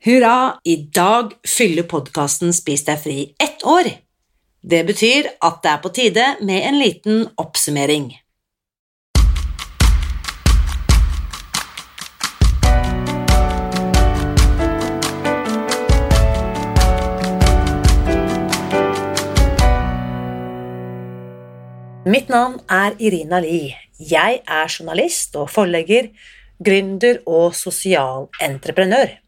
Hurra! I dag fyller podkasten Spis deg fri ett år. Det betyr at det er på tide med en liten oppsummering. Mitt navn er Irina Li. Jeg er journalist og forlegger, gründer og sosialentreprenør.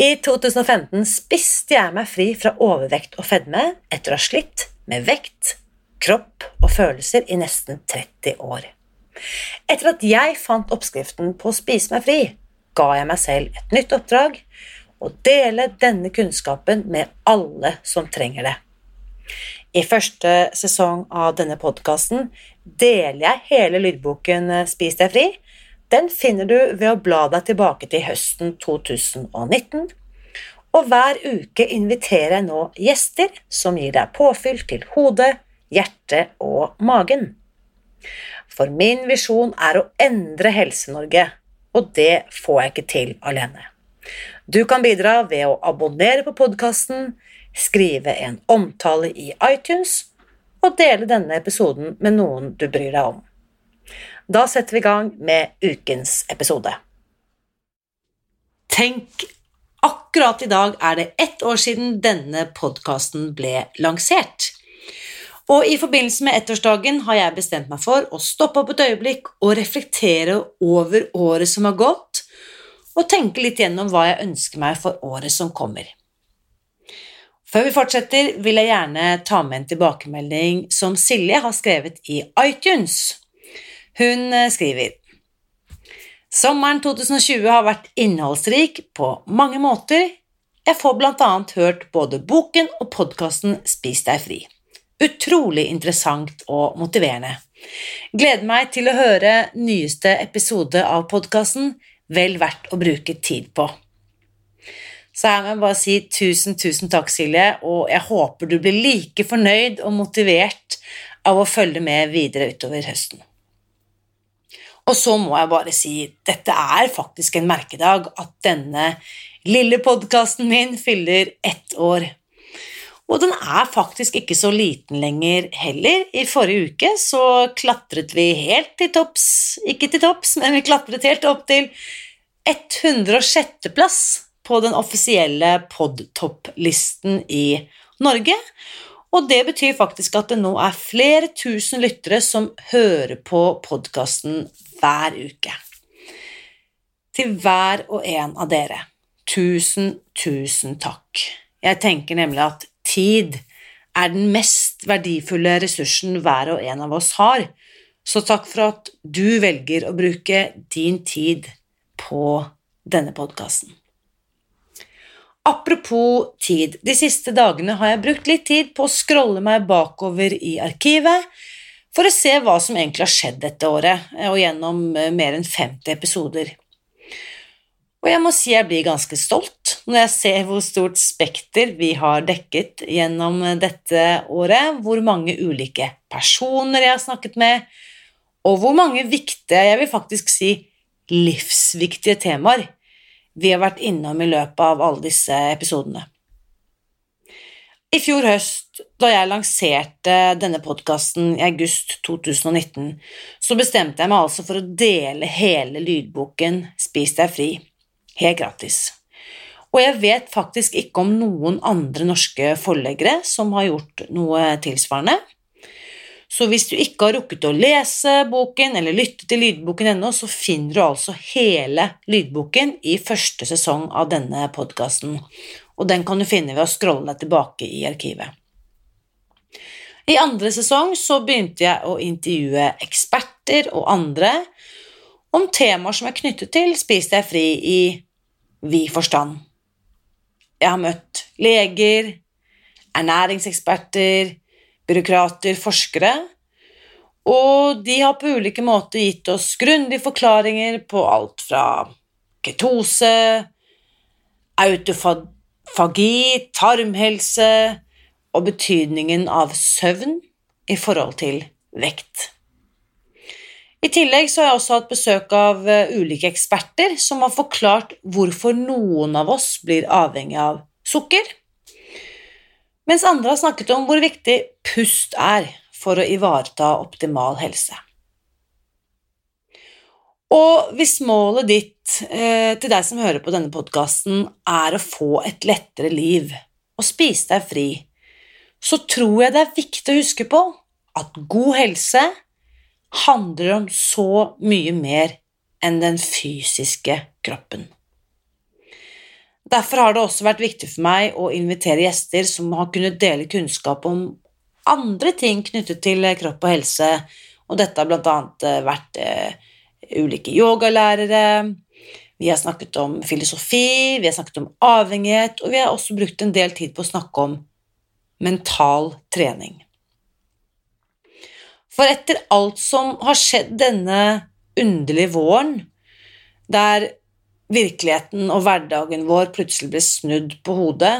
I 2015 spiste jeg meg fri fra overvekt og fedme etter å ha slitt med vekt, kropp og følelser i nesten 30 år. Etter at jeg fant oppskriften på å spise meg fri, ga jeg meg selv et nytt oppdrag å dele denne kunnskapen med alle som trenger det. I første sesong av denne podkasten deler jeg hele lydboken Spis deg fri. Den finner du ved å bla deg tilbake til høsten 2019. Og hver uke inviterer jeg nå gjester som gir deg påfyll til hodet, hjertet og magen. For min visjon er å endre Helse-Norge, og det får jeg ikke til alene. Du kan bidra ved å abonnere på podkasten, skrive en omtale i iTunes og dele denne episoden med noen du bryr deg om. Da setter vi i gang med ukens episode. Tenk, akkurat i dag er det ett år siden denne podkasten ble lansert. Og i forbindelse med ettårsdagen har jeg bestemt meg for å stoppe opp et øyeblikk og reflektere over året som har gått, og tenke litt gjennom hva jeg ønsker meg for året som kommer. Før vi fortsetter, vil jeg gjerne ta med en tilbakemelding som Silje har skrevet i iTunes. Hun eh, skriver Sommeren 2020 har vært innholdsrik på mange måter. Jeg får blant annet hørt både boken og podkasten Spis deg fri. Utrolig interessant og motiverende. Gleder meg til å høre nyeste episode av podkasten. Vel verdt å bruke tid på. Så her må jeg bare si tusen, tusen takk, Silje, og jeg håper du blir like fornøyd og motivert av å følge med videre utover høsten. Og så må jeg bare si dette er faktisk en merkedag at denne lille podkasten min fyller ett år. Og den er faktisk ikke så liten lenger heller. I forrige uke så klatret vi helt til topps, ikke til topps, men vi klatret helt opp til 106. plass på den offisielle podtopplisten i Norge. Og det betyr faktisk at det nå er flere tusen lyttere som hører på podkasten hver uke. Til hver og en av dere, tusen, tusen takk. Jeg tenker nemlig at tid er den mest verdifulle ressursen hver og en av oss har, så takk for at du velger å bruke din tid på denne podkasten. Apropos tid, de siste dagene har jeg brukt litt tid på å scrolle meg bakover i arkivet for å se hva som egentlig har skjedd dette året, og gjennom eh, mer enn 50 episoder. Og jeg må si jeg blir ganske stolt når jeg ser hvor stort spekter vi har dekket gjennom dette året, hvor mange ulike personer jeg har snakket med, og hvor mange viktige, jeg vil faktisk si livsviktige temaer vi har vært innom i løpet av alle disse episodene. I fjor høst, da jeg lanserte denne podkasten i august 2019, så bestemte jeg meg altså for å dele hele lydboken Spis deg fri, helt gratis. Og jeg vet faktisk ikke om noen andre norske forleggere som har gjort noe tilsvarende. Så hvis du ikke har rukket å lese boken eller lytte til lydboken ennå, så finner du altså hele lydboken i første sesong av denne podkasten, og den kan du finne ved å scrolle deg tilbake i arkivet. I andre sesong så begynte jeg å intervjue eksperter og andre om temaer som er knyttet til Spis deg fri i vid forstand. Jeg har møtt leger, ernæringseksperter, byråkrater, forskere, og de har på ulike måter gitt oss grundige forklaringer på alt fra ketose, autofagi, tarmhelse og betydningen av søvn i forhold til vekt. I tillegg så har jeg også hatt besøk av eh, ulike eksperter som har forklart hvorfor noen av oss blir avhengig av sukker, mens andre har snakket om hvor viktig pust er for å ivareta optimal helse. Og hvis målet ditt eh, til deg som hører på denne podkasten, er å få et lettere liv og spise deg fri, så tror jeg det er viktig å huske på at god helse handler om så mye mer enn den fysiske kroppen. Derfor har det også vært viktig for meg å invitere gjester som har kunnet dele kunnskap om andre ting knyttet til kropp og helse, og dette har annet eh, vært eh, ulike yogalærere, vi har snakket om filosofi, vi har snakket om avhengighet, og vi har også brukt en del tid på å snakke om mental trening. For etter alt som har skjedd denne underlige våren, der virkeligheten og hverdagen vår plutselig ble snudd på hodet,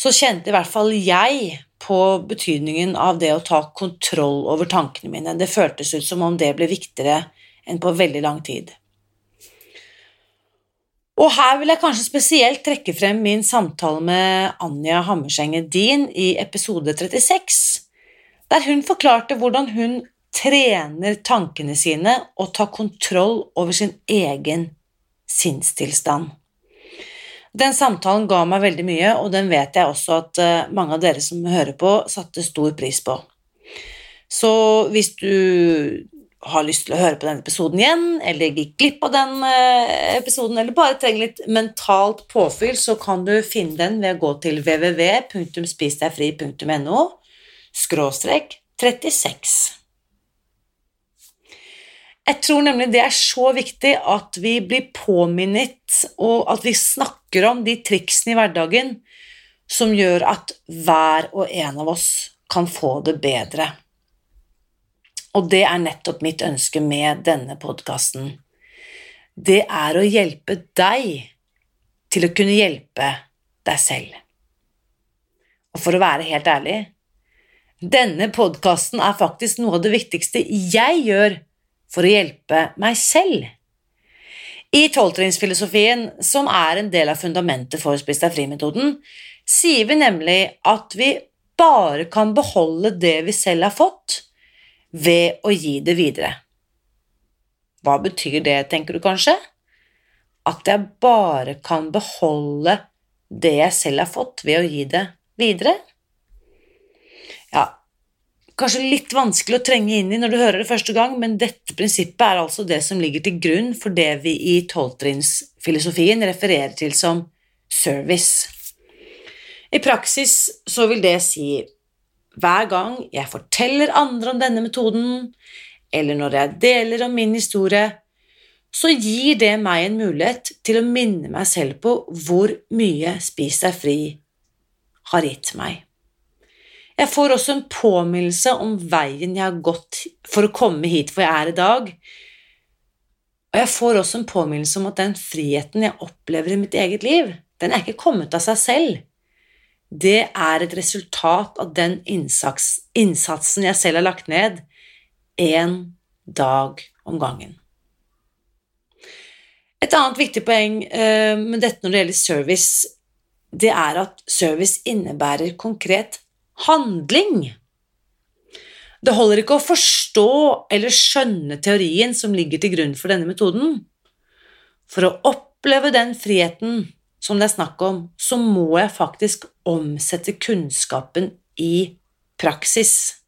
så kjente i hvert fall jeg på betydningen av det å ta kontroll over tankene mine. Det føltes ut som om det ble viktigere enn på veldig lang tid. Og her vil jeg kanskje spesielt trekke frem min samtale med Anja Hammerseng Edin i episode 36, der hun forklarte hvordan hun trener tankene sine og tar kontroll over sin egen sinnstilstand. Den samtalen ga meg veldig mye, og den vet jeg også at eh, mange av dere som hører på, satte stor pris på. Så hvis du har lyst til å høre på denne episoden igjen, eller gikk glipp av den eh, episoden, eller bare trenger litt mentalt påfyll, så kan du finne den ved å gå til www.spisdegfri.no skråstrek 36. Jeg tror nemlig det er så viktig at vi blir påminnet, og at vi snakker om de triksene i hverdagen som gjør at hver og en av oss kan få det bedre. Og det er nettopp mitt ønske med denne podkasten. Det er å hjelpe deg til å kunne hjelpe deg selv. Og for å være helt ærlig, denne podkasten er faktisk noe av det viktigste jeg gjør for å hjelpe meg selv. I tolvtrinnsfilosofien, som er en del av fundamentet for Spis deg fri-metoden, sier vi nemlig at vi bare kan beholde det vi selv har fått, ved å gi det videre. Hva betyr det, tenker du kanskje? At jeg bare kan beholde det jeg selv har fått, ved å gi det videre? Kanskje litt vanskelig å trenge inn i når du hører det første gang, men dette prinsippet er altså det som ligger til grunn for det vi i tolvtrinnsfilosofien refererer til som service. I praksis så vil det si hver gang jeg forteller andre om denne metoden, eller når jeg deler om min historie, så gir det meg en mulighet til å minne meg selv på hvor mye Spis deg fri har gitt meg. Jeg får også en påminnelse om veien jeg har gått for å komme hit hvor jeg er i dag. Og jeg får også en påminnelse om at den friheten jeg opplever i mitt eget liv, den er ikke kommet av seg selv. Det er et resultat av den innsatsen jeg selv har lagt ned, én dag om gangen. Et annet viktig poeng eh, med dette når det gjelder service, det er at service innebærer konkret handling. Det holder ikke å forstå eller skjønne teorien som ligger til grunn for denne metoden. For å oppleve den friheten som det er snakk om, så må jeg faktisk omsette kunnskapen i praksis.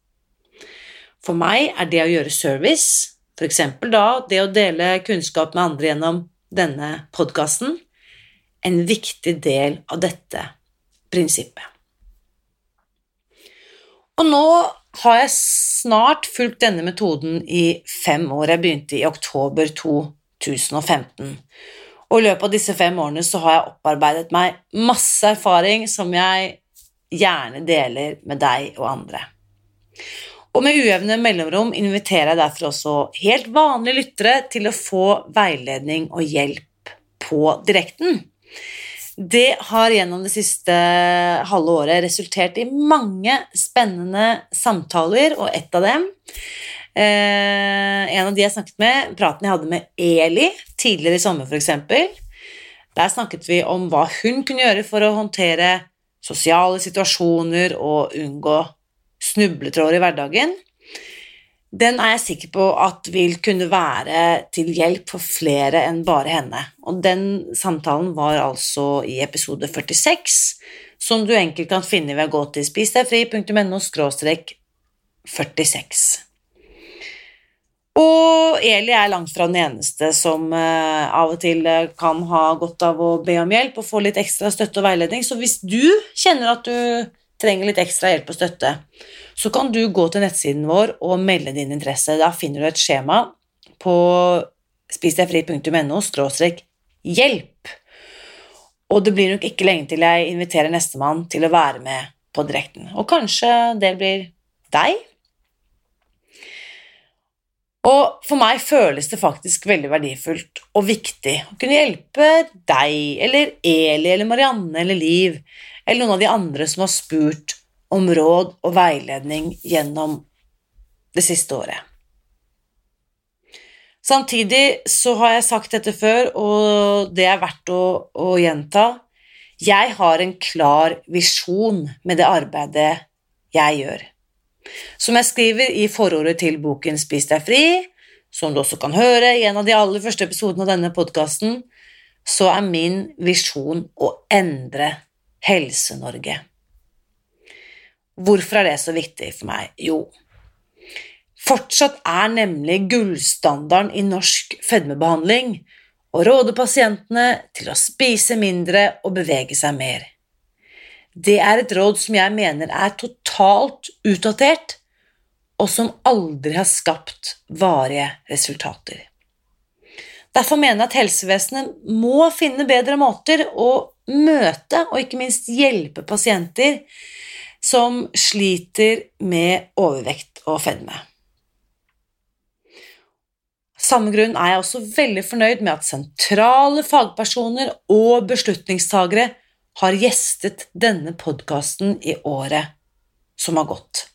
For meg er det å gjøre service, f.eks. da det å dele kunnskap med andre gjennom denne podkasten, en viktig del av dette prinsippet. Og nå har jeg snart fulgt denne metoden i fem år. Jeg begynte i oktober 2015. Og i løpet av disse fem årene så har jeg opparbeidet meg masse erfaring som jeg gjerne deler med deg og andre. Og med ujevne mellomrom inviterer jeg derfor også helt vanlige lyttere til å få veiledning og hjelp på direkten. Det har gjennom det siste halve året resultert i mange spennende samtaler, og ett av dem Eh, en av de jeg snakket med, praten jeg hadde med Eli tidligere i sommer f.eks., der snakket vi om hva hun kunne gjøre for å håndtere sosiale situasjoner og unngå snubletråder i hverdagen. Den er jeg sikker på at vil kunne være til hjelp for flere enn bare henne. Og den samtalen var altså i episode 46, som du enkelt kan finne ved å gå til spisdegfri.no 46. Og Eli er langt fra den eneste som uh, av og til uh, kan ha godt av å be om hjelp og få litt ekstra støtte og veiledning. Så hvis du kjenner at du trenger litt ekstra hjelp og støtte, så kan du gå til nettsiden vår og melde din interesse. Da finner du et skjema på spisdegfri.no hjelp. Og det blir nok ikke lenge til jeg inviterer nestemann til å være med på direkten. Og kanskje det blir deg? Og for meg føles det faktisk veldig verdifullt og viktig å kunne hjelpe deg eller Eli eller Marianne eller Liv eller noen av de andre som har spurt om råd og veiledning gjennom det siste året. Samtidig så har jeg sagt dette før, og det er verdt å, å gjenta. Jeg har en klar visjon med det arbeidet jeg gjør. Som jeg skriver i forordet til boken Spis deg fri, som du også kan høre i en av de aller første episodene av denne podkasten, så er min visjon å endre Helse-Norge. Hvorfor er det så viktig for meg? Jo, fortsatt er nemlig gullstandarden i norsk fedmebehandling å råde pasientene til å spise mindre og bevege seg mer. Det er et råd som jeg mener er totalt utdatert, og som aldri har skapt varige resultater. Derfor mener jeg at helsevesenet må finne bedre måter å møte og ikke minst hjelpe pasienter som sliter med overvekt og fedme. samme grunn er jeg også veldig fornøyd med at sentrale fagpersoner og beslutningstagere har gjestet denne podkasten i året som har gått.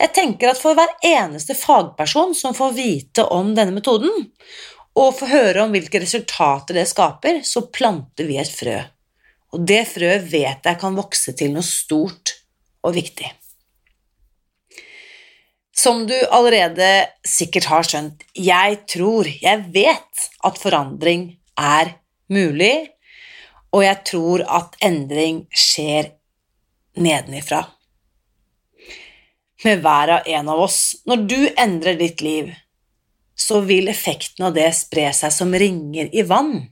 Jeg tenker at for hver eneste fagperson som får vite om denne metoden, og får høre om hvilke resultater det skaper, så planter vi et frø. Og det frøet vet jeg kan vokse til noe stort og viktig. Som du allerede sikkert har skjønt, jeg tror, jeg vet, at forandring er mulig, og jeg tror at endring skjer nedenifra. Med hver av en av oss. Når du endrer ditt liv, så vil effekten av det spre seg som ringer i vann.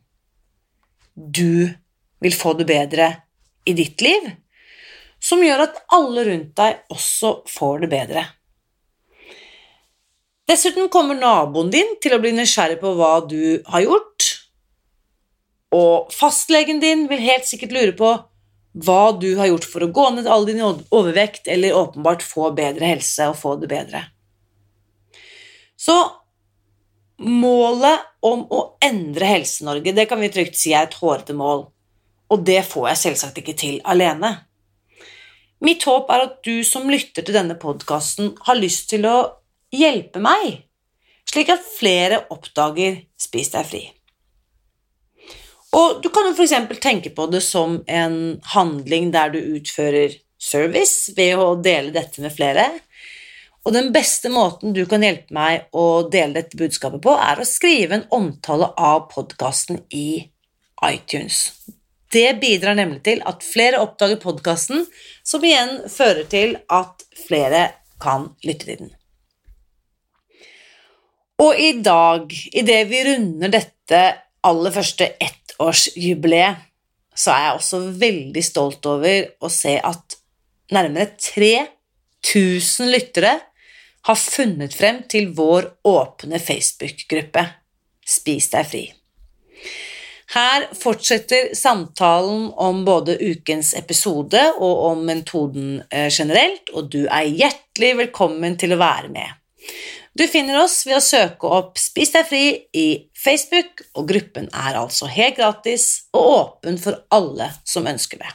Du vil få det bedre i ditt liv, som gjør at alle rundt deg også får det bedre. Dessuten kommer naboen din til å bli nysgjerrig på hva du har gjort, og fastlegen din vil helt sikkert lure på hva du har gjort for å gå ned all din overvekt, eller åpenbart få bedre helse og få det bedre. Så målet om å endre Helse-Norge, det kan vi trygt si er et hårete mål, og det får jeg selvsagt ikke til alene. Mitt håp er at du som lytter til denne podkasten, har lyst til å hjelpe meg, slik at flere oppdager Spis deg fri. Og du kan jo f.eks. tenke på det som en handling der du utfører service ved å dele dette med flere. Og den beste måten du kan hjelpe meg å dele dette budskapet på, er å skrive en omtale av podkasten i iTunes. Det bidrar nemlig til at flere oppdager podkasten, som igjen fører til at flere kan lytte til den. Og i dag, idet vi runder dette aller første ettårsjubileet, så er jeg også veldig stolt over å se at nærmere 3000 lyttere har funnet frem til vår åpne Facebook-gruppe Spis deg fri. Her fortsetter samtalen om både ukens episode og om metoden eh, generelt, og du er hjertelig velkommen til å være med. Du finner oss ved å søke opp Spis deg fri i Facebook, og gruppen er altså helt gratis og åpen for alle som ønsker det.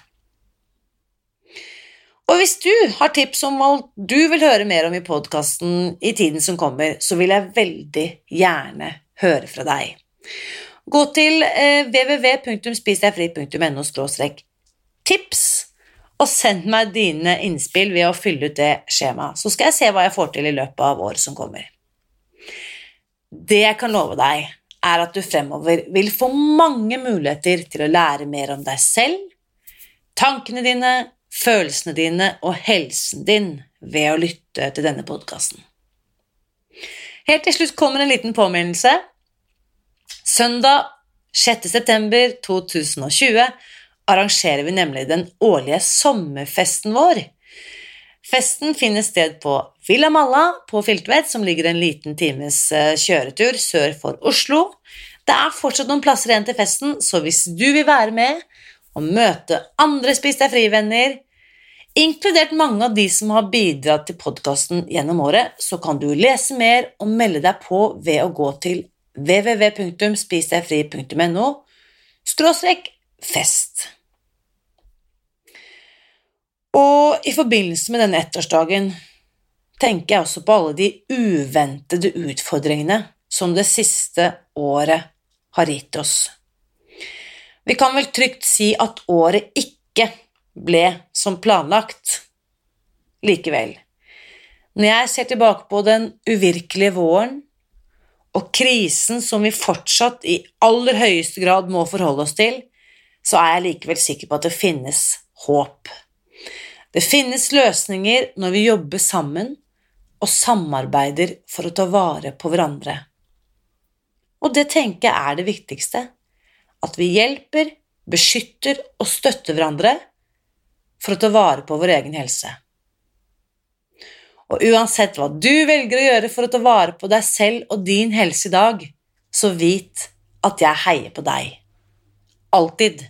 Og hvis du har tips om hva du vil høre mer om i podkasten i tiden som kommer, så vil jeg veldig gjerne høre fra deg. Gå til eh, www.spisdegfri.no tips, og send meg dine innspill ved å fylle ut det skjemaet, så skal jeg se hva jeg får til i løpet av året som kommer. Det jeg kan love deg, er at du fremover vil få mange muligheter til å lære mer om deg selv, tankene dine, følelsene dine og helsen din ved å lytte til denne podkasten. Helt til slutt kommer en liten påminnelse. Søndag 6. september 2020 arrangerer vi nemlig den årlige sommerfesten vår. Festen finner sted på Villa Malla på Filtvet, som ligger en liten times eh, kjøretur sør for Oslo. Det er fortsatt noen plasser igjen til festen, så hvis du vil være med og møte andre Spis deg fri-venner, inkludert mange av de som har bidratt til podkasten gjennom året, så kan du lese mer og melde deg på ved å gå til www.spisdegfri.no skråstrek fest. Og i forbindelse med denne ettårsdagen tenker jeg også på alle de uventede utfordringene som det siste året har gitt oss. Vi kan vel trygt si at året ikke ble som planlagt. Likevel, når jeg ser tilbake på den uvirkelige våren og krisen som vi fortsatt i aller høyeste grad må forholde oss til, så er jeg likevel sikker på at det finnes håp. Det finnes løsninger når vi jobber sammen og samarbeider for å ta vare på hverandre. Og det tenker jeg er det viktigste, at vi hjelper, beskytter og støtter hverandre for å ta vare på vår egen helse. Og uansett hva du velger å gjøre for å ta vare på deg selv og din helse i dag, så vit at jeg heier på deg. Alltid.